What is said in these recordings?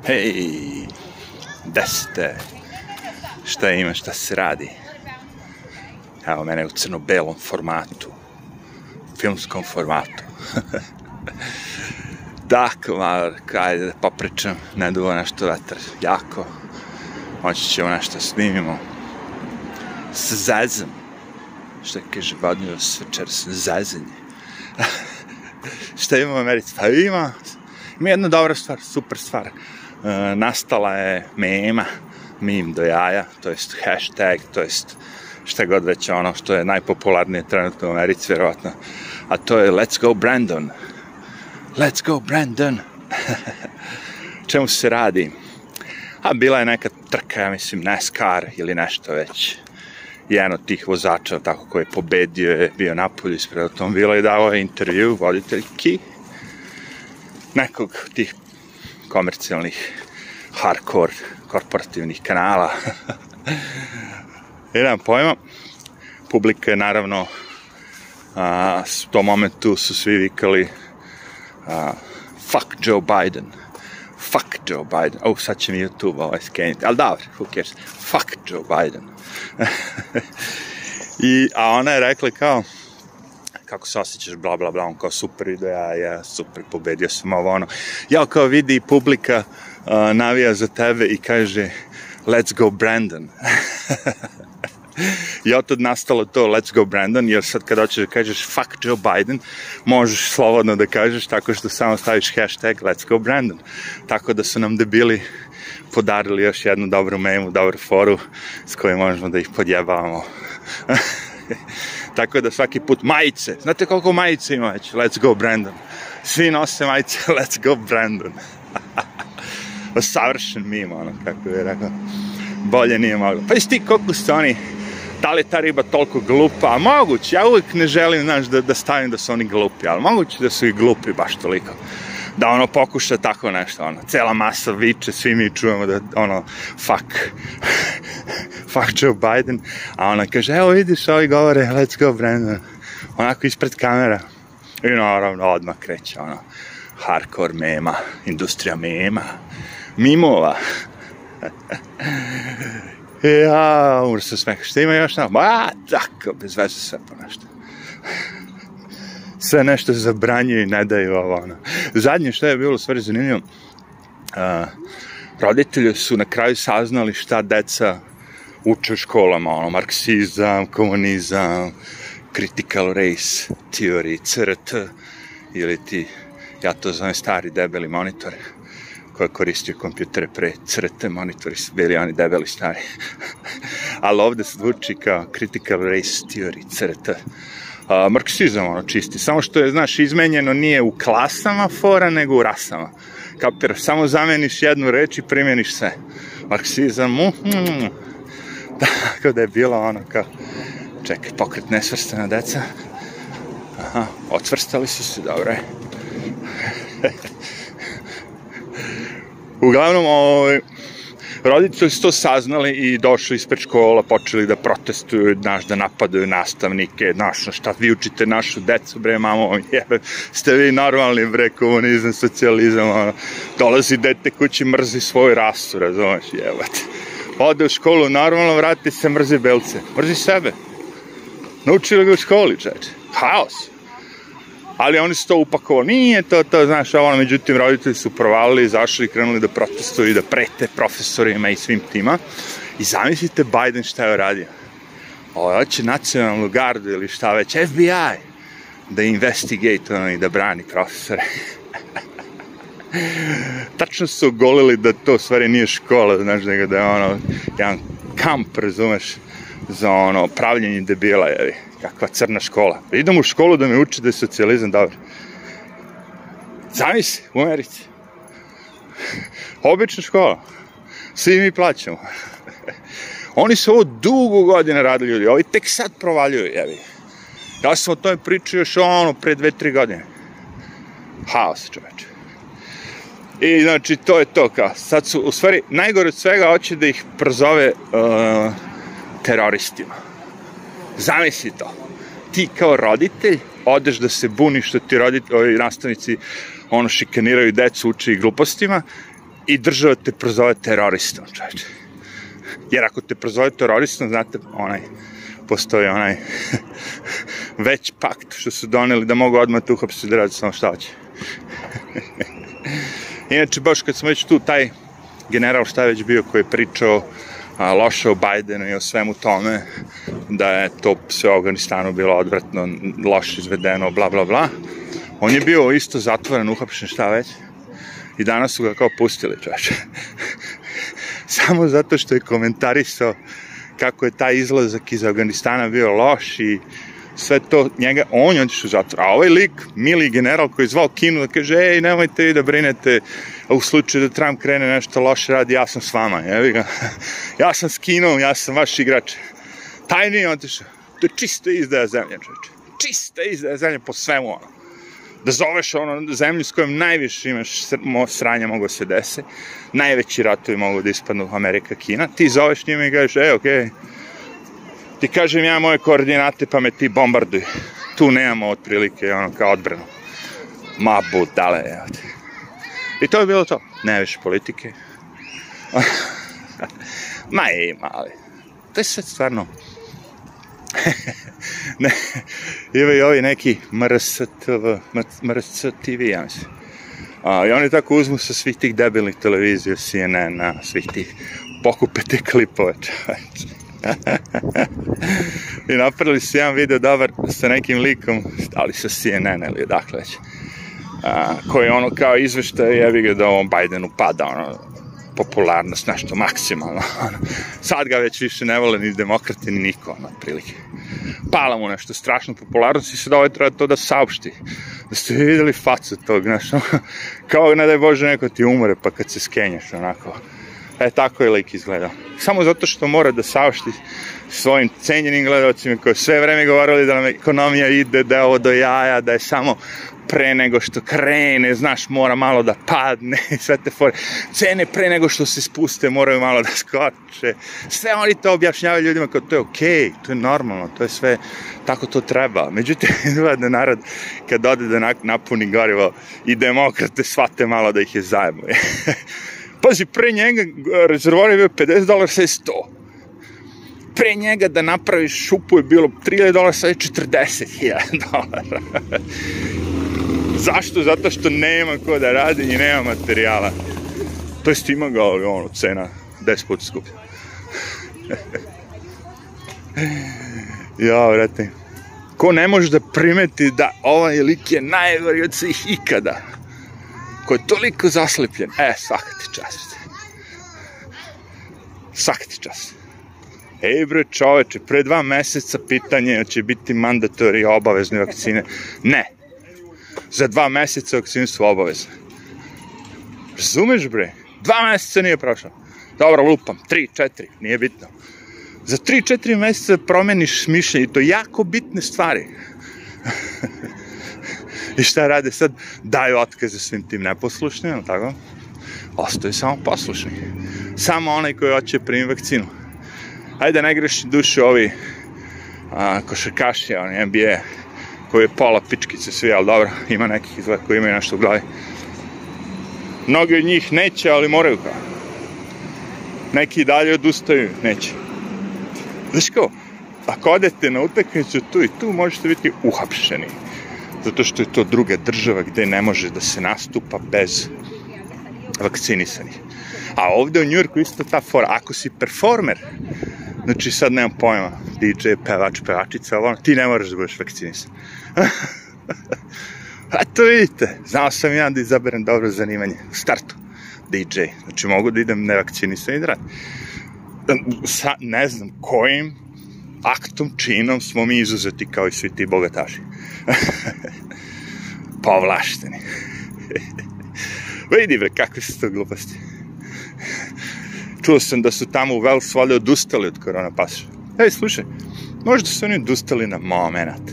Hej, da ste? Šta ima, šta se radi? Evo mene u crno-belom formatu, filmskom formatu. dakle, Mark, ajde da popričam, ne duva nešto vetar, jako. Moći ćemo nešto da snimimo. S zezom. Šta kaže, badnio se večeras, zezanje. šta ima u Americi? Pa ima, ima jedna dobra stvar, super stvar. Eh, nastala je mema, mim do jaja, to jest hashtag, to jest šta god već ono što je najpopularnije trenutno u Americi, vjerovatno. A to je Let's go Brandon. Let's go Brandon. Čemu se radi? A bila je neka trka, ja mislim, NASCAR ili nešto već. Jedan od tih vozača, tako koji je pobedio, je bio napolju ispred automobila i dao je intervju voditeljki nekog tih komercijalnih, hardcore, korporativnih kanala. Jedan pojma. Publika je naravno a, u tom momentu su svi vikali a, fuck Joe Biden fuck Joe Biden. Oh, sad će mi YouTube ovaj skeniti. Ali dobro, who cares? Fuck Joe Biden. I, a ona je rekla kao, kako se osjećaš, bla, bla, bla, on kao super ideja, ja, super, pobedio sam ovo, ono. Ja kao vidi publika uh, navija za tebe i kaže, let's go Brandon. I otad nastalo to let's go Brandon, jer sad kad hoćeš da kažeš fuck Joe Biden, možeš slobodno da kažeš tako što samo staviš hashtag let's go Brandon. Tako da su nam debili podarili još jednu dobru memu, dobru foru s kojoj možemo da ih podjebavamo. Tako da svaki put majice. Znate koliko majice ima već? Let's go Brandon. Svi nose majice Let's go Brandon. Pa savršen mim, ono, kako je rekao. Bolje nije moglo. Pa isti koliko ste oni da li je ta riba toliko glupa, a moguće, ja uvijek ne želim, znaš, da, da stavim da su oni glupi, ali moguće da su i glupi baš toliko da ono pokuša tako nešto, ono, cela masa viče, svi mi čujemo da, ono, fuck, fuck Joe Biden, a ona kaže, evo vidiš, ovi govore, let's go Brandon, onako ispred kamera. I naravno, odmah kreće, ona, hardcore mema, industrija mema, mimova. ja, umro se smeka, šta ima još tamo? A, tako, bez veze sve po nešto. sve nešto zabranjuju i ne daju ovo, ono. Zadnje što je bilo u stvari zanimljivo, uh, roditelji su na kraju saznali šta deca uče u školama, ono, marksizam, komunizam, critical race theory, CRT, ili ti, ja to zovem stari debeli monitor, koje koristio kompjutere pre CRT monitori su bili oni debeli stari. Ali ovde se zvuči kao critical race theory, CRT. A, marksizam ono čisti, samo što je, znaš, izmenjeno nije u klasama fora, nego u rasama. Kapiraš, samo zameniš jednu reč i primjeniš sve. Marksizam, mm, mm, mm. Tako da je bilo ono kao, čekaj, pokret nesvrstana deca. Aha, otvrstali su se, dobro je. Uglavnom, ovaj, roditelji su to saznali i došli ispred škola, počeli da protestuju, znaš, da napadaju nastavnike, znaš, na šta vi učite našu decu, bre, mamo, jebe, ste vi normalni, bre, komunizam, socijalizam, ono, dolazi dete kući, će mrzi svoju rasu, razumeš, jebate ode u školu normalno, vrati se mrzi belce. Mrzi sebe. Naučili ga u školi, čeče. Haos. Ali oni su to upakovali. Nije to, to, znaš, ono, međutim, roditelji su provalili, zašli i krenuli da protestuju, da prete profesorima i svim tima. I zamislite Biden šta je radio. Ovo, hoće nacionalnu gardu ili šta već, FBI, da investigate, ono, i da brani profesore tačno su golili da to stvari nije škola, znaš, nego da je ono, jedan kamp, razumeš, za ono, pravljenje debila, jevi, kakva crna škola. Idem u školu da me uči da je socijalizam dobar. Zamisli, u Americi. Obična škola. Svi mi plaćamo. Oni su ovo dugo godina radili ljudi, ovi tek sad provaljuju, jevi. Ja da sam o tome pričao još ono, pre dve, tri godine. Haos, čoveče. I znači to je to kao, sad su, u stvari, najgore od svega hoće da ih prozove uh, teroristima. Zamisli to. Ti kao roditelj odeš da se buniš što ti roditelji, ovi nastavnici ono šikaniraju decu, uče i glupostima i država te prozove teroristom, čovječe. Jer ako te prozove teroristom, znate, onaj, postoji onaj već pakt što su doneli da mogu odmah tu uhapsiti da, da radi samo šta će. Inače, baš kad smo već tu, taj general šta već bio koji je pričao a, loše o Bajdenu i o svemu tome, da je to sve u Afganistanu bilo odvratno, loše izvedeno, bla, bla, bla. On je bio isto zatvoren, uhapšen, šta već. I danas su ga kao pustili, čoveče. Samo zato što je komentarisao kako je taj izlazak iz Afganistana bio loš i sve to njega, on je otišao u zatvor. A ovaj lik, mili general koji je zvao Kinu da kaže, ej, nemojte vi da brinete u slučaju da Trump krene nešto loše radi, ja sam s vama, jevi ga. ja sam s Kinom, ja sam vaš igrač. Tajni je otišao. To je čista izdaja zemlje, čoveče. Čista izdaja zemlje po svemu, ono. Da zoveš ono zemlju s kojom najviše imaš sranja mogu se dese, najveći ratovi mogu da ispadnu Amerika, Kina, ti zoveš njima i kažeš, ej, okej, okay, ti kažem ja moje koordinate pa me ti bombarduj. Tu nemamo otprilike ono kao odbranu. Ma budale, evo ti. I to je bilo to. Ne više politike. Ma ima, ali... To je sve stvarno... ne, ima i ovi neki MRSTV, MRSTV, ja mislim. A, I oni tako uzmu sa svih tih debilnih televizija, CNN-a, svih tih, pokupete klipove, čovječe. I napravili se jedan video dobar sa nekim likom, ali sa CNN ili odakle već, a, koji je ono kao izveštaj, jevi ga da ovom Bidenu pada, ono, popularnost, nešto maksimalno. Ono. Sad ga već više ne vole ni demokrati, ni niko, ono, otprilike. Pala mu nešto strašno popularnost i sad ovaj treba to da saopšti. Da ste videli facu tog, znaš, kao ne daj Bože neko ti umre, pa kad se skenjaš, onako, E, tako je lik izgleda. Samo zato što mora da saopšti svojim cenjenim gledalcima koji sve vreme govorili da nam ekonomija ide, da je ovo do jaja, da je samo pre nego što krene, znaš, mora malo da padne, sve te fore. Cene pre nego što se spuste moraju malo da skoče. Sve oni to objašnjavaju ljudima kao to je okej, okay, to je normalno, to je sve, tako to treba. Međutim, da narod kad ode da napuni gorivo i demokrate shvate malo da ih je zajmo. Pazi, pre njega rezervoar je bio 50 dolara, sad je 100. Pre njega da napraviš šupu je bilo 3000 dolara, sad je 40.000 dolara. Zašto? Zato što nema ko da radi i nema materijala. To jest ima ga, ali ono, cena 10 puta skuplja. ja, vrati. Ko ne može da primeti da ovaj lik je najgori od svih ikada koji je toliko zaslepljen. E, svaka ti čast. Svaka ti čast. Ej bre čoveče, pre dva meseca pitanje će biti mandatori obavezne vakcine. Ne. Za dva meseca vakcine su obavezne. Razumeš bre? Dva meseca nije prošlo. Dobro, lupam, tri, četiri, nije bitno. Za tri, četiri meseca promeniš mišljenje, to jako bitne stvari. I šta rade sad? Daju otkaze svim tim neposlušnim, tako? Ostoji samo poslušnik. Samo onaj koji hoće primi vakcinu. Ajde, da ne greši dušu ovi a, košarkaši, oni NBA, koji je pola pičkice svi, ali dobro, ima nekih izgleda koji imaju nešto u glavi. Mnogi od njih neće, ali moraju kao. Neki dalje odustaju, neće. Znaš kao, ako odete na utakmicu tu i tu, možete biti uhapšeni zato što je to druga država gde ne može da se nastupa bez vakcinisanih. A ovde u Njujorku isto ta fora, ako si performer, znači sad nemam pojma, DJ, pevač, pevačica, ono, ti ne moraš da budeš vakcinisan. A to vidite, znao sam ja da izaberem dobro zanimanje u startu. DJ, znači mogu da idem nevakcinisan i da radim. Sa, ne znam kojim aktom, činom smo mi izuzeti kao i svi ti bogataši. Povlašteni. Vidi bre, kakve su to gluposti. Čuo sam da su tamo u Vels valjda odustali od korona pasa. Ej, slušaj, možda su oni odustali na moment,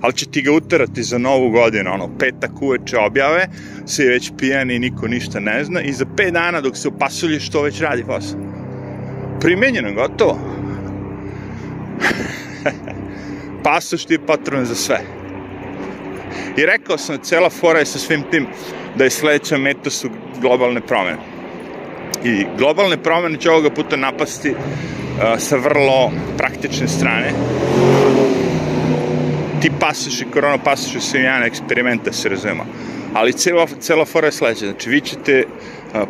ali će ti ga uterati za novu godinu, ono, petak uveče objave, svi već pijani, niko ništa ne zna i za pet dana dok se opasulješ, što već radi posao. Primenjeno, gotovo Pasoš ti je patrovan za sve. I rekao sam, cela fora je sa svim tim da je sledeća meta su globalne promene. I globalne promene će ovoga puta napasti uh, sa vrlo praktične strane. Ti pasoši, korona pasoši su i eksperimenta, da se razumemo. Ali cela, cela fora je sledeća. Znači, vi ćete uh,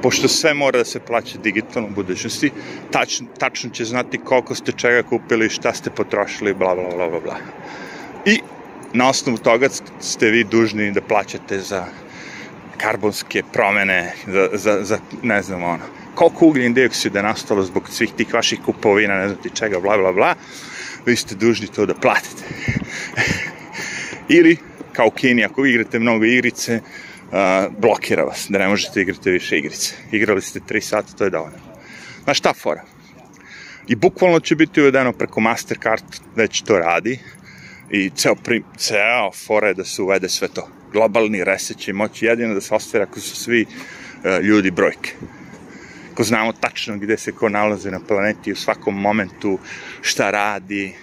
pošto sve mora da se plaća digitalno u budućnosti, tačno, tačno će znati koliko ste čega kupili, šta ste potrošili, bla, bla, bla, bla, bla. I na osnovu toga ste vi dužni da plaćate za karbonske promene, za, za, za ne znam, ono, koliko ugljen dioksida je nastalo zbog svih tih vaših kupovina, ne znam ti čega, bla, bla, bla, vi ste dužni to da platite. Ili, kao u Kini, ako igrate mnogo igrice, uh, uh, blokira vas, da ne možete da igrati više igrice. Igrali ste 3 sata, to je dovoljno. Na šta fora? I bukvalno će biti uvedeno preko Mastercard, već da to radi, i ceo, prim, ceo fora je da se uvede sve to. Globalni reset će moći jedino da se ostvari ako su svi uh, ljudi brojke ako znamo tačno gde se ko nalazi na planeti u svakom momentu, šta radi,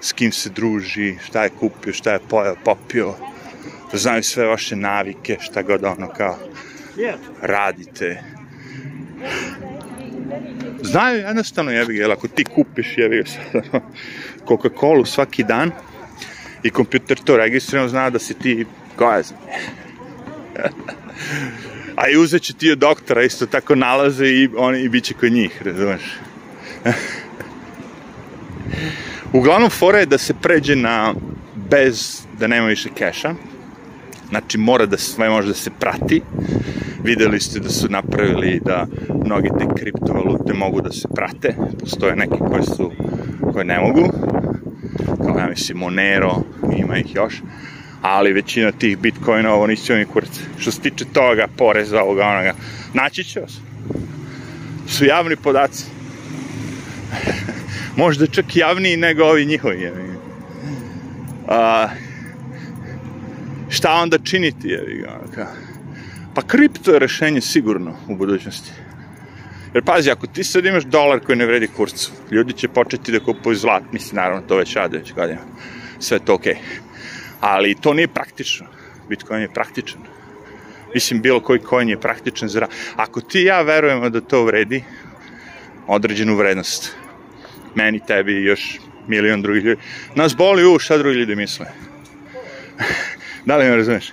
s kim se druži, šta je kupio, šta je pojao, popio, da znaju sve vaše navike, šta god ono kao radite. Znaju jednostavno jebi ga, ako ti kupiš jebi ga Coca-Cola svaki dan i kompjuter to registrira, zna da si ti gojazan. A i uzet će ti od doktora, isto tako nalaze i oni i bit će kod njih, razumeš? Uglavnom, fora je da se pređe na bez, da nema više keša, Znači, mora da sve može da se prati. Videli ste da su napravili da mnoge te kriptovalute mogu da se prate. Postoje neke koje su, koje ne mogu. Kao, ja mislim, Monero, ima ih još. Ali većina tih bitcoina, ovo nisi oni kurac. Što se tiče toga, poreza, ovoga, onoga, naći će vas. Su javni podaci. Možda čak javniji nego ovi njihovi. A, šta onda činiti, jevi ga. Pa kripto je rešenje sigurno u budućnosti. Jer pazi, ako ti sad imaš dolar koji ne vredi kurcu, ljudi će početi da kupuju zlat, mislim, naravno, to već rade već godina. Sve je to okej. Okay. Ali to nije praktično. Bitcoin je praktičan. Mislim, bilo koji coin je praktičan za... Ako ti ja verujemo da to vredi određenu vrednost, meni, tebi i još milion drugih ljudi, nas boli u šta drugi ljudi misle. Da li me razumeš?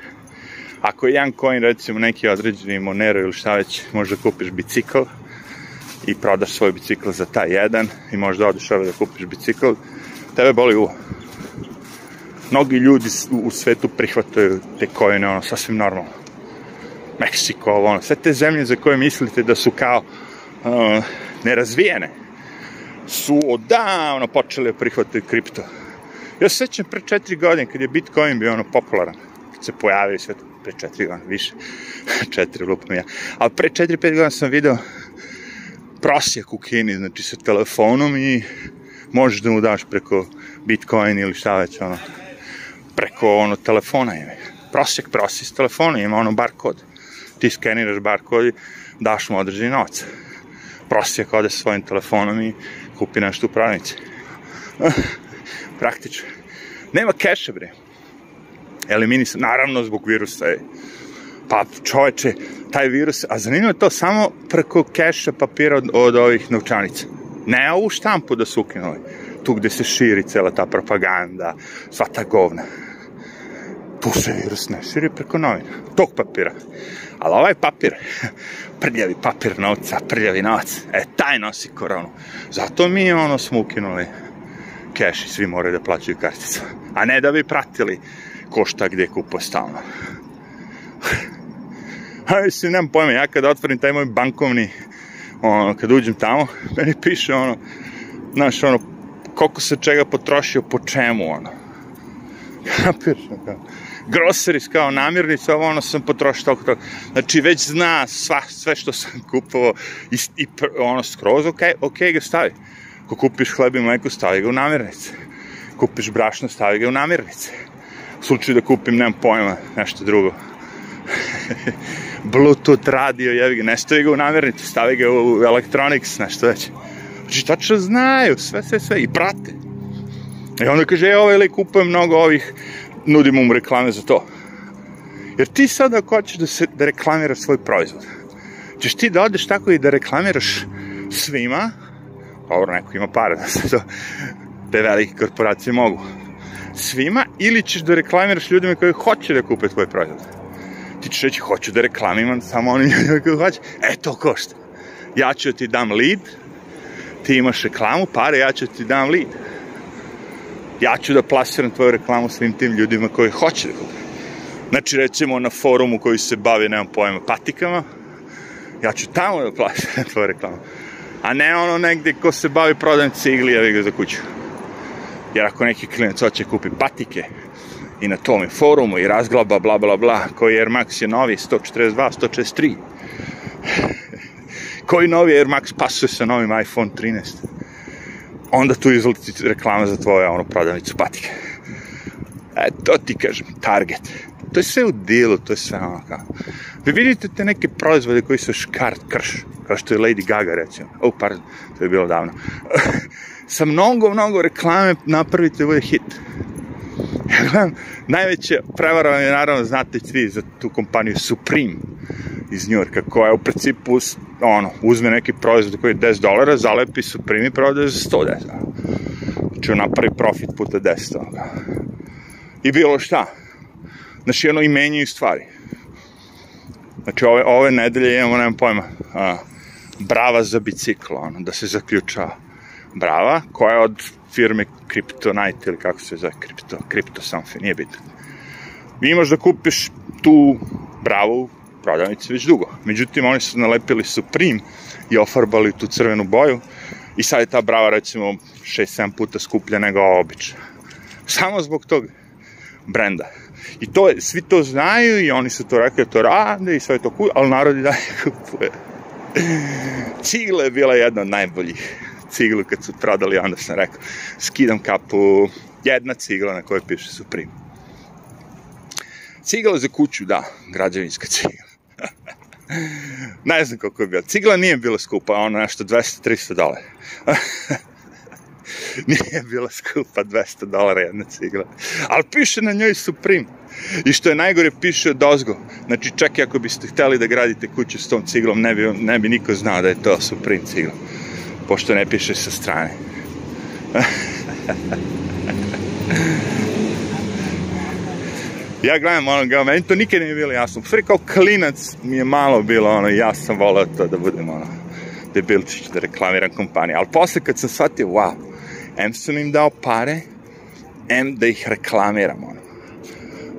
Ako je jedan coin, recimo, neki određeni Monero ili šta već, možda kupiš bicikl i prodaš svoj bicikl za taj jedan i možda odeš ove da kupiš bicikl, tebe boli uvo. Mnogi ljudi u svetu prihvataju te coine, ono, sasvim normalno. Meksiko, ovo, ono, sve te zemlje za koje mislite da su kao uh, nerazvijene, su odavno počele da prihvatiti kripto Ja se sećam pre četiri godine, kad je Bitcoin bio ono popularan, kad se pojavio sve pre četiri godine, više, četiri lupam ja, ali pre četiri, pet godina sam video prosjek u Kini, znači sa telefonom i možeš da mu daš preko Bitcoin ili šta već, ono, preko ono telefona je. Prosjek, prosjek s telefona ima ono bar kod. Ti skeniraš bar kod i daš mu određeni novac. Prosjek ode svojim telefonom i kupi nešto u pravnici. praktično. Nema keša, bre. Eliminisan, naravno zbog virusa je. Pa čoveče, taj virus, a zanimljivo je to samo preko keša papira od, od ovih novčanica. Ne ovu štampu da su ukinuli, tu gde se širi cela ta propaganda, sva ta govna. Tu se virus ne širi preko novina, tog papira. Ali ovaj papir, prljavi papir novca, prljavi novac, e, taj nosi koronu. Zato mi ono smo ukinuli cash i svi moraju da plaćaju kartica. A ne da bi pratili ko šta gde kupo stalno. A mislim, nemam pojma, ja kad otvorim taj moj bankovni, ono, kad uđem tamo, meni piše ono, znaš, ono, koliko se čega potrošio, po čemu, ono. Kapiraš, kao, groceries, kao namirnica, ovo ono sam potrošio toliko toga. Znači, već zna sva, sve što sam kupovao i, i ono, skroz okej, okay, okay, ga stavi. Ko kupiš hleb i mleko, stavi ga u namirnice. Kupiš brašno, stavi ga u namirnice. U slučaju da kupim, nemam pojma, nešto drugo. Bluetooth radio, jevi ga, ne stavi ga u namirnicu, stavi ga u Electronics, nešto već. Znači, tačno znaju, sve, sve, sve, i prate. I onda kaže, e, ovaj lik kupuje mnogo ovih, nudimo mu reklame za to. Jer ti sad ako hoćeš da, se, da reklamiraš svoj proizvod, ćeš ti da odeš tako i da reklamiraš svima, Dobro, neko ima para, da znaš, to, te velike korporacije mogu. Svima ili ćeš da reklamiraš ljudima koji hoće da kupe tvoj proizvod? Ti ćeš reći, hoću da reklamiram samo onim ljudima koji hoće. E, to košta. Ja ću da ti dam lead, ti imaš reklamu, pare, ja ću da ti dam lead. Ja ću da plasiram tvoju reklamu svim tim ljudima koji hoće da kupe. Znači, recimo, na forumu koji se bavi, nemam pojma, patikama, ja ću tamo da plasiram tvoju reklamu a ne ono negde ko se bavi prodajem cigli, ja ga za kuću. Jer ako neki klinac hoće kupi patike i na tom i forumu i razglaba, bla, bla, bla, koji Air Max je novi, 142, 143, koji novi Air Max pasuje sa novim iPhone 13, onda tu izleti reklama za tvoje ono prodavnicu patike. E, to ti kažem, target. To je sve u delu, to je samo kao. Vi vidite te neke proizvode koji su škart, krš, kao što je Lady Gaga recimo. O, oh, pardon, to je bilo davno. Sa mnogo, mnogo reklame napravite bude ovaj hit. Najveće gledam, najveća prevara vam je naravno, znate svi za tu kompaniju Supreme iz Njurka, koja u principu ono, uzme neki proizvod koji je 10 dolara, zalepi Supreme i prodaje za 110 dolara. Znači, napravi profit puta 10 toga i bilo šta. Znači, ono, i menjaju stvari. Znači, ove, ove nedelje imamo, nemam pojma, a, brava za biciklo, ono, da se zaključa brava, koja je od firme Kryptonite, ili kako se zove, Crypto, Crypto something, nije bitno. I imaš da kupiš tu bravu prodavnici već dugo. Međutim, oni su nalepili Supreme i ofarbali tu crvenu boju i sad je ta brava, recimo, 6-7 puta skuplja nego obična. Samo zbog toga brenda. I to je, svi to znaju i oni su to rekli da to rade i sve to kuju, ali narod i dalje kupuje. Cigla je bila jedna od najboljih. Ciglu kad su prodali, onda sam rekao, skidam kapu, jedna cigla na kojoj piše Supreme. Cigla za kuću, da, građevinska cigla. ne znam koliko je bila. Cigla nije bila skupa, ona nešto 200-300 dolara. nije bila skupa 200 dolara jedna cigla. Ali piše na njoj Supreme. I što je najgore, piše od ozgo. Znači, čak i ako biste hteli da gradite kuću s tom ciglom, ne bi, ne bi niko znao da je to Supreme cigla. Pošto ne piše sa strane. ja gledam ono, kao, meni to nikad nije bilo jasno. Sve kao klinac mi je malo bilo, ono, ja sam volao to da budem, ono, debilčić, da reklamiram kompaniju. Ali posle kad sam shvatio, wow, em sam im dao pare, em da ih reklamiram, ono.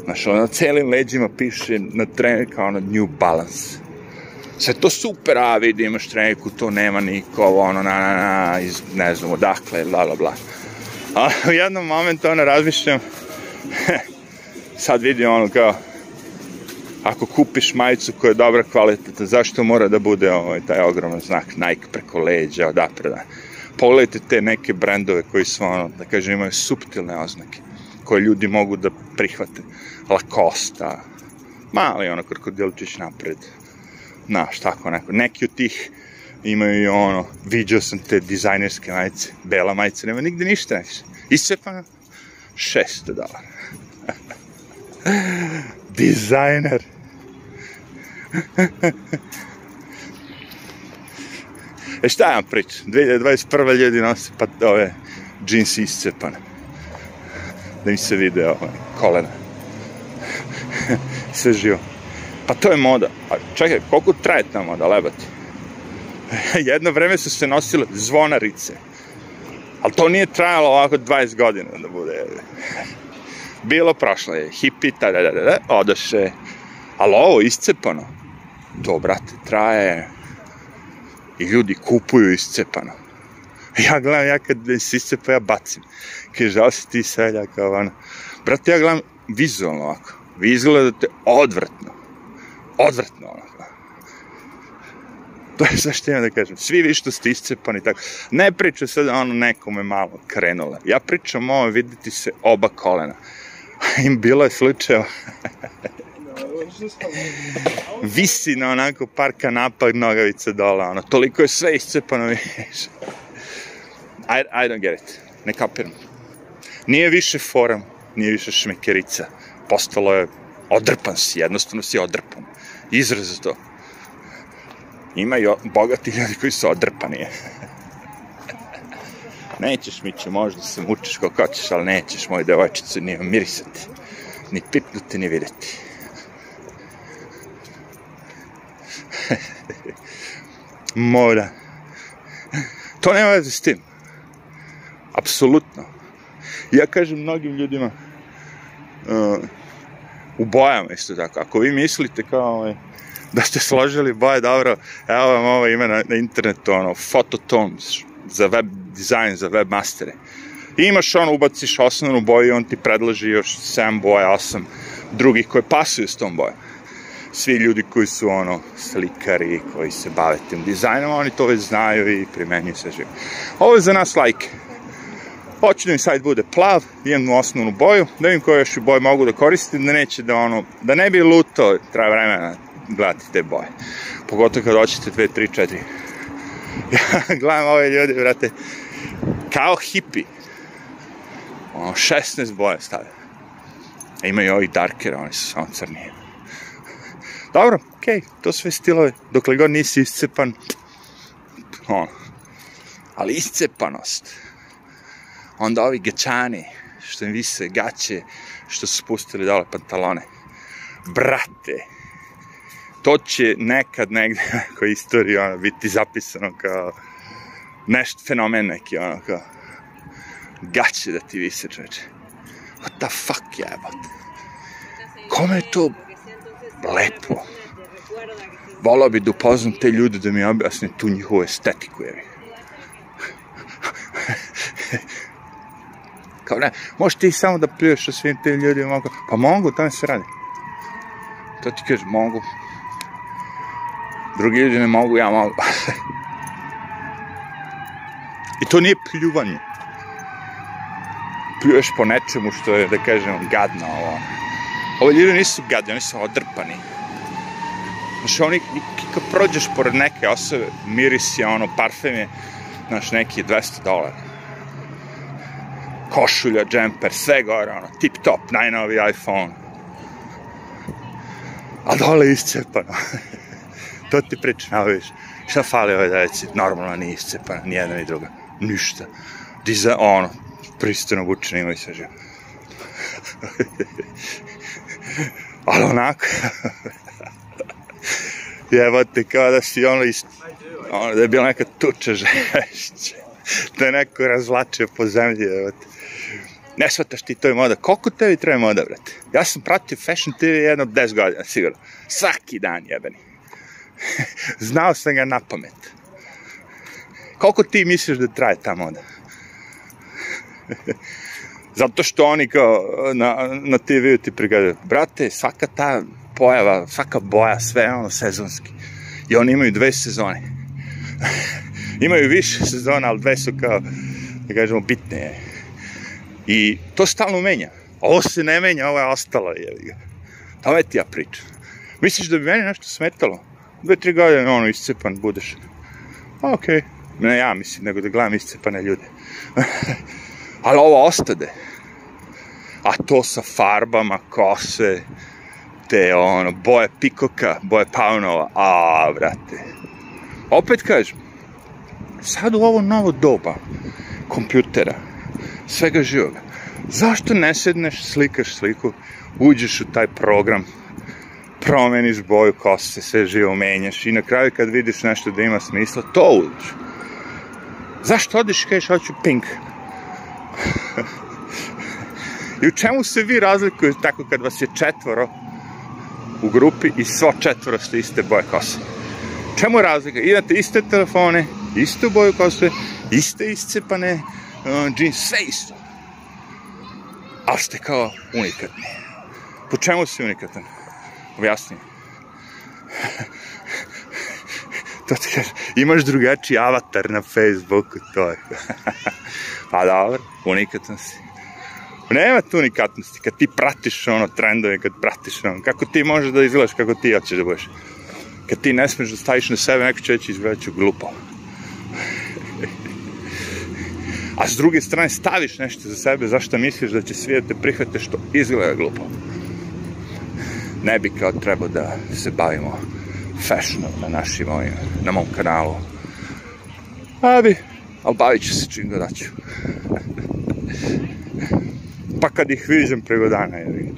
Znaš, ono na celim leđima piše na trener kao na New Balance. Sve to super, a vidi, imaš trenerku, to nema niko, ono, na, na, na, iz, ne znam, odakle, bla, bla, bla. A u jednom momentu, ono, razmišljam, sad vidim, ono, kao, ako kupiš majicu koja je dobra kvaliteta, zašto mora da bude ovaj, taj ogroman znak Nike preko leđa, odapre, da pogledajte te neke brendove koji su, ono, da kažem, imaju subtilne oznake koje ljudi mogu da prihvate. Lakosta, mali ono krokodilčić napred, naš, tako neko. Neki od tih imaju i ono, viđao sam te dizajnerske majice, bela majica, nema nigde ništa I sve pa 600 dolara. Dizajner. E šta vam priča? 2021. ljudi nose pa ove džinsi iscepane. Da mi se vide ove kolena. Sve živo. Pa to je moda. A čekaj, koliko traje ta moda, lebati? Jedno vreme su se nosile zvonarice. Ali to nije trajalo ovako 20 godina da bude. Bilo prošlo je, hipi, ta da da da, da odoše. Ali ovo iscepano, to, brate, traje i ljudi kupuju iscepano. Ja gledam, ja kad se iscepa, ja bacim. Kaže, ali si ti seljak, ono. Brate, ja gledam vizualno ovako. Vi izgledate odvrtno. Odvrtno, ono. To je sve što imam da kažem. Svi vi što ste iscepani, tako. Ne priča sad, ono, nekome malo krenula. Ja pričam ovo, vidite se oba kolena. Im bilo je slučajeva visi na onako par kanapa nogavice dole, ono, toliko je sve iscepano, viš. I, I don't get it, ne kapiram. Nije više forum, nije više šmekerica, postalo je odrpan si, jednostavno si odrpan. Izraz to. Ima i bogati ljudi koji su odrpani. nećeš mi možda se mučiš koliko hoćeš, ali nećeš moju devojčicu ni mirisati, ni pipnuti, ni videti. Mora. To nema veze s tim. Apsolutno. Ja kažem mnogim ljudima uh, u bojama isto tako. Ako vi mislite kao ovaj, da ste složili boje, dobro, evo vam ovo ime na, na internetu, ono, Phototones, za web dizajn, za web mastere. I imaš ono, ubaciš osnovnu boju i on ti predlaži još 7 boja, 8 drugih koje pasuju s tom bojom svi ljudi koji su ono slikari, koji se bave tim dizajnom, oni to već znaju i primenjuju se živ. Ovo je za nas lajke. Hoću da mi sajt bude plav, da imam osnovnu boju, da vidim koje još i boje mogu da koristim, da neće da ono, da ne bi luto, treba vremena gledati te boje. Pogotovo kad hoćete 2, 3, 4. Ja gledam ove ljude, brate, kao hipi. Ono, 16 boja stavljaju. Imaju ovih darkera, oni su samo crnije. Dobro, okej, okay, to sve stilove. Dokle god nisi iscepan, ono. Ali iscepanost. Onda ovi gačani, što im vise gaće, što su spustili dole pantalone. Brate, to će nekad negde ako istorija, ono, biti zapisano kao nešto fenomen neki, ono kao gaće da ti vise čoveče. What the fuck jebote? Kome je to lepo. Volao bi da upoznam te ljude da mi objasne tu njihovu estetiku, jer Kao ne, možeš ti samo da pljuješ o svim tim ljudima, mogu. pa mogu, tamo se radi. To ti kažeš, mogu. Drugi ljudi ne mogu, ja mogu. I to nije pljuvanje. Pljuješ po nečemu što je, da kažem, gadno ovo. Ovo ljudi nisu gadi, oni su odrpani. Znaš, oni, kad prođeš pored neke osobe, miris je ono, parfem je, znaš, neki 200 dolara. Košulja, džemper, sve gore, ono, tip top, najnovi iPhone. A dole iscepano. to ti pričam, ali viš, šta fali ovoj deci, normalno nije iscepana, ni jedna ni druga, ništa. Diza, ono, pristojno obučeno imaju sve živo. ali onako, jebate, kao da si ono ist... Ono, da je bila neka tuča žešća. da je neko razvlačio po zemlji, jebate. Ne shvataš ti to je moda. Koliko tebi treba moda, brate? Ja sam pratio Fashion TV jedno 10 godina, sigurno. Svaki dan, jebeni. Znao sam ga na pamet. Koliko ti misliš da traje ta moda? Zato što oni kao na, na TV-u ti prigledaju, brate, svaka ta pojava, svaka boja, sve je ono sezonski. I oni imaju dve sezone. imaju više sezona, ali dve su kao, da kažemo, bitne. I to stalno menja. Ovo se ne menja, ovo je ostalo, Je. ga. Tamo ti ja pričam. Misliš da bi meni nešto smetalo? Dve, tri godine, ono, iscepan budeš. okej. Okay. Ne ja mislim, nego da gledam iscepane ljude. ali ovo ostade a to sa farbama, kose, te ono, boje pikoka, boje paunova, a, vrate. Opet kažem, sad u ovo novo doba kompjutera, svega živoga, zašto ne sedneš, slikaš sliku, uđeš u taj program, promeniš boju kose, sve živo menjaš i na kraju kad vidiš nešto da ima smisla, to uđeš. Zašto odiš i kažeš, hoću pink? I u čemu se vi razlikujete tako kad vas je četvoro u grupi i sva četvoro ste iste boje kose? Čemu je razlika? Idate iste telefone, istu boju kose, iste iscepane uh, e, džins, sve isto. Ali ste kao unikatni. Po čemu si unikatan? Objasni. to ti kaže, imaš drugačiji avatar na Facebooku, to je. pa dobro, unikatan si. Pa nema tu nikatnosti, kad ti pratiš ono trendove, kad pratiš ono, kako ti možeš da izgledaš kako ti hoćeš da budeš. Kad ti ne smeš da staviš na sebe, neko će reći izgledaću glupo. A s druge strane staviš nešto za sebe, zašto misliš da će svi da te prihvate što izgleda glupo. Ne bi kao trebao da se bavimo fashionom na našim ovim, na mom kanalu. A bi, ali bavit ću se čim dodaću. Pa kad ih viđem preko dana, jevi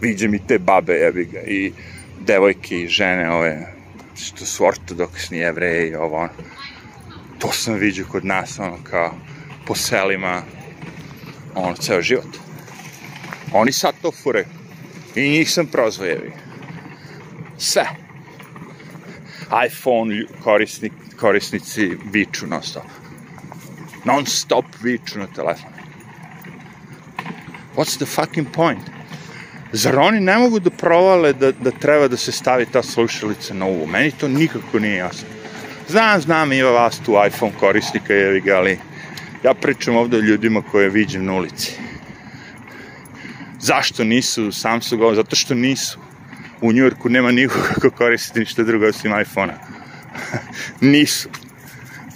Viđem i te babe, jevi ga, i devojke i žene ove, što su ortodoksni jevreji, ovo ono. To sam viđao kod nas, ono, kao, po selima, ono, ceo život. Oni sad to fure. I njih sam prozvao, jevi. Sve iPhone korisnik, korisnici viču non stop. Non stop viču na telefonu. What's the fucking point? Zar oni ne mogu da provale da, da treba da se stavi ta slušalica na uvo? Meni to nikako nije jasno. Znam, znam, ima vas tu iPhone korisnika, jevi ga, ali ja pričam ovde o ljudima koje viđem na ulici. Zašto nisu Samsung ovo? Zato što nisu. U Njujorku nema nikoga ko koristi ništa drugo osim iPhone-a. nisu.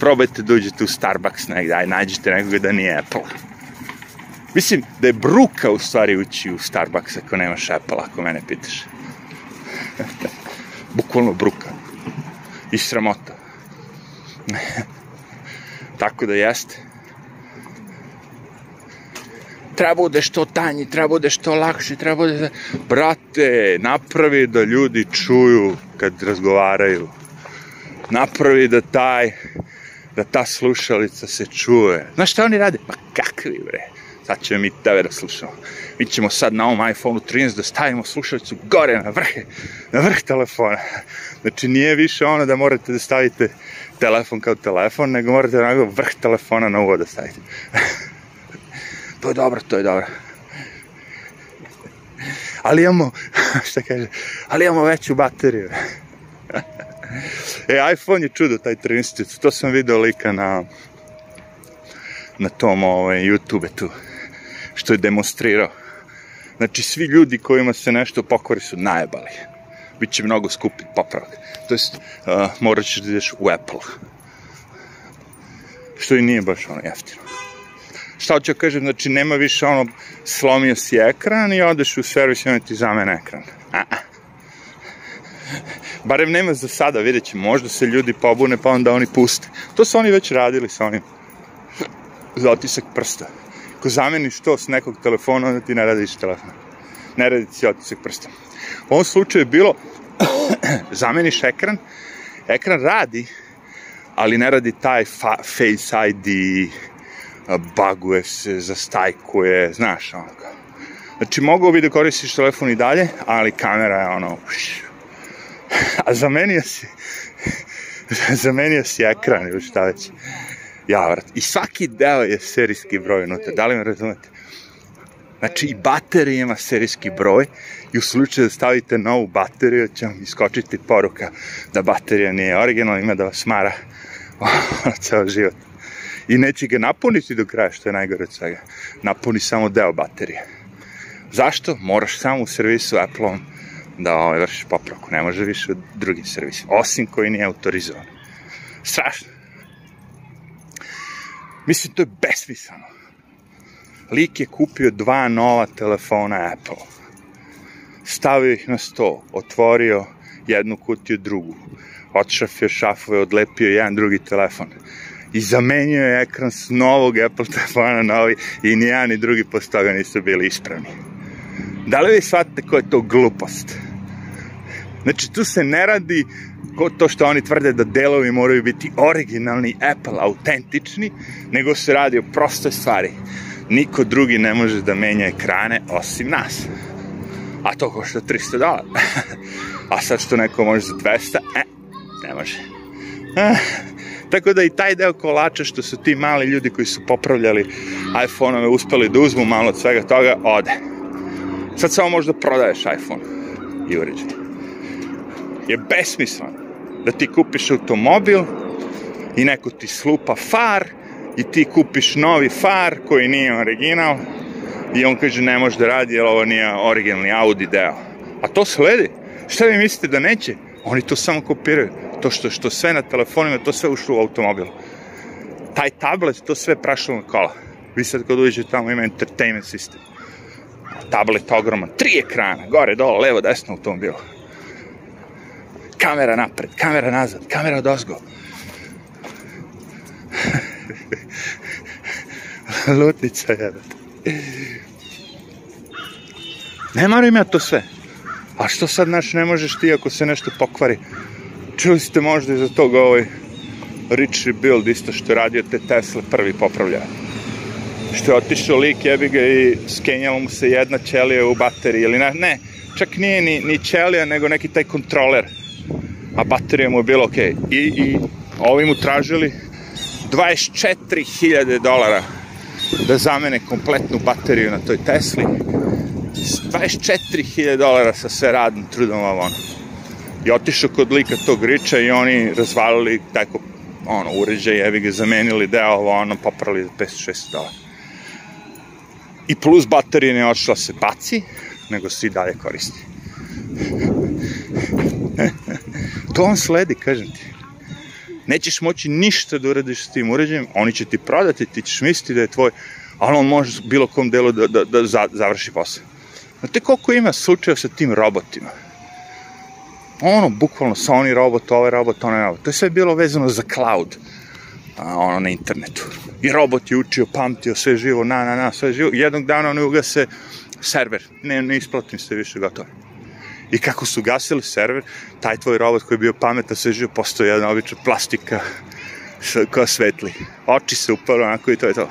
Probajte da uđete u Starbucks negdje, aj nađite nekoga da nije Apple. Mislim da je bruka u stvari ući u Starbucks ako nemaš Apple, ako mene pitaš. Bukvalno bruka. I sramota. Tako da jeste. Treba bude što tanji, treba bude što lakše, treba bude... Da- Brate, napravi da ljudi čuju kad razgovaraju. Napravi da taj da ta slušalica se čuje. Znaš šta oni rade? Pa kakvi bre? Sad ćemo mi tebe da slušamo. Mi ćemo sad na ovom iPhone 13 da stavimo slušalicu gore na vrh, na vrh telefona. Znači nije više ono da morate da stavite telefon kao telefon, nego morate na vrh telefona na uvo da stavite. to je dobro, to je dobro. Ali imamo, šta kaže, ali imamo veću bateriju. e, iPhone je čudo, taj 13. To sam video lika na na tom ovaj, YouTube tu što je demonstrirao. Znači, svi ljudi kojima se nešto pokvari su najebali. Biće mnogo skupi popravak. To jest, uh, morat ćeš da ideš u Apple. Što i nije baš ono jeftino. Šta ću da kažem, znači, nema više ono, slomio si ekran i odeš u servis i ono ti zamene ekran. A -a. Barem nema za sada, vidjet će, možda se ljudi pobune pa onda oni puste. To su oni već radili sa onim za otisak prsta ako zameniš to s nekog telefona, onda ti ne radi telefon. Ne radi ti otisak prsta. U ovom slučaju je bilo, zameniš ekran, ekran radi, ali ne radi taj fa, Face ID, baguje se, zastajkuje, znaš, ono kao. Znači, mogao bi da koristiš telefon i dalje, ali kamera je ono... Uš. A zamenio si... zamenio si ekran ili šta već javrat. I svaki deo je serijski broj unutra, da li me razumete? Znači i baterija ima serijski broj i u slučaju da stavite novu bateriju će vam iskočiti poruka da baterija nije originalna, ima da vas mara ceo život. I neće ga napuniti do kraja, što je najgore od svega. Napuni samo deo baterije. Zašto? Moraš samo u servisu Apple-om da ovaj, vršiš popravku. Ne može više u drugim servisima. Osim koji nije autorizovan. Strašno. Mislim, to je besmisano. Lik je kupio dva nova telefona Apple. Stavio ih na sto, otvorio jednu kutiju, drugu. Odšafio šafove, odlepio jedan drugi telefon. I zamenio je ekran s novog Apple telefona na novi i ni jedan ni drugi posle nisu bili ispravni. Da li vi shvatite koja je to glupost? Znači, tu se ne radi ko to što oni tvrde da delovi moraju biti originalni Apple, autentični, nego se radi o prostoj stvari. Niko drugi ne može da menja ekrane osim nas. A to košta 300 dolara. A sad što neko može za 200, e, ne može. Eh, tako da i taj deo kolača što su ti mali ljudi koji su popravljali iPhone-ove uspeli da uzmu malo od svega toga, ode. Sad samo možda prodaješ iPhone i uređaj je besmislen da ti kupiš automobil i neko ti slupa far i ti kupiš novi far koji nije original i on kaže ne može da radi jer ovo nije originalni Audi deo. A to sledi. Šta vi mislite da neće? Oni to samo kopiraju. To što, što sve na telefonima, to sve ušlo u automobil. Taj tablet, to sve prašilo na kola. Vi sad kad uđete tamo ima entertainment sistem. Tablet ogroman, tri ekrana, gore, dole, levo, desno automobil kamera napred, kamera nazad, kamera od ozgo. Lutnica jebate. Ne marim ja to sve. A što sad, naš ne možeš ti ako se nešto pokvari? Čuli ste možda iza toga ovaj Richie Build, isto što je radio te Tesla, prvi popravlja. Što je otišao lik, jebi ga i skenjalo mu se jedna ćelija u bateriji, ili ne, ne, čak nije ni, ni ćelija, nego neki taj kontroler a baterija mu je bila ok. I, i ovi mu tražili 24.000 dolara da zamene kompletnu bateriju na toj Tesli. 24.000 dolara sa sve radnim trudom vam I otišao kod lika tog riča i oni razvalili tako ono, uređaj, evi ga zamenili deo, ovo ono, poprali za 500-600 dolara. I plus baterija ne odšla da se baci, nego se i dalje koristi. To on sledi, kažem ti. Nećeš moći ništa da uradiš s tim uređajem, oni će ti prodati, ti ćeš misliti da je tvoj, ali on može bilo kom delu da, da, da završi posao. Znate koliko ima slučajeva sa tim robotima? Ono, bukvalno, sa oni robot, ovaj robot, onaj robot. To je sve bilo vezano za cloud, a, ono, na internetu. I robot je učio, pamtio, sve živo, na, na, na, sve živo. Jednog dana ono ugase server. Ne, ne isplatim se više, gotovo. I kako su gasili server, taj tvoj robot koji je bio pametan sve živo, postao jedna obična plastika koja svetli. Oči se upalo, onako i to je to.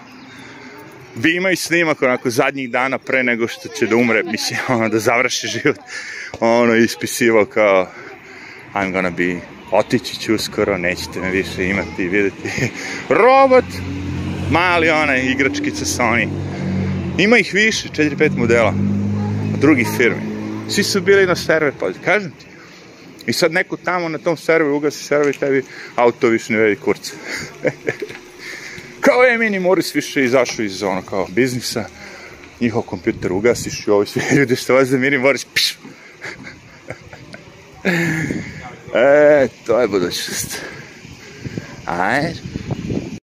Vi imaju snimak onako zadnjih dana pre nego što će da umre, mislim, ono, da završi život. Ono, ispisivao kao I'm gonna be otići ću uskoro, nećete me više imati i videti. Robot! Mali onaj igračkica Sony. Ima ih više, 4-5 modela. Drugih firmi. Svi su bili na server, pa kažem ti. I sad neko tamo na tom serveru ugasi server i tebi auto više ne vedi kurca. kao je, mini Morris više izašao iz ono kao biznisa, njihov kompjuter ugasiš i ovi svi ljudi što vas za mini Morris, piš. e, to je budućnost. Ajde.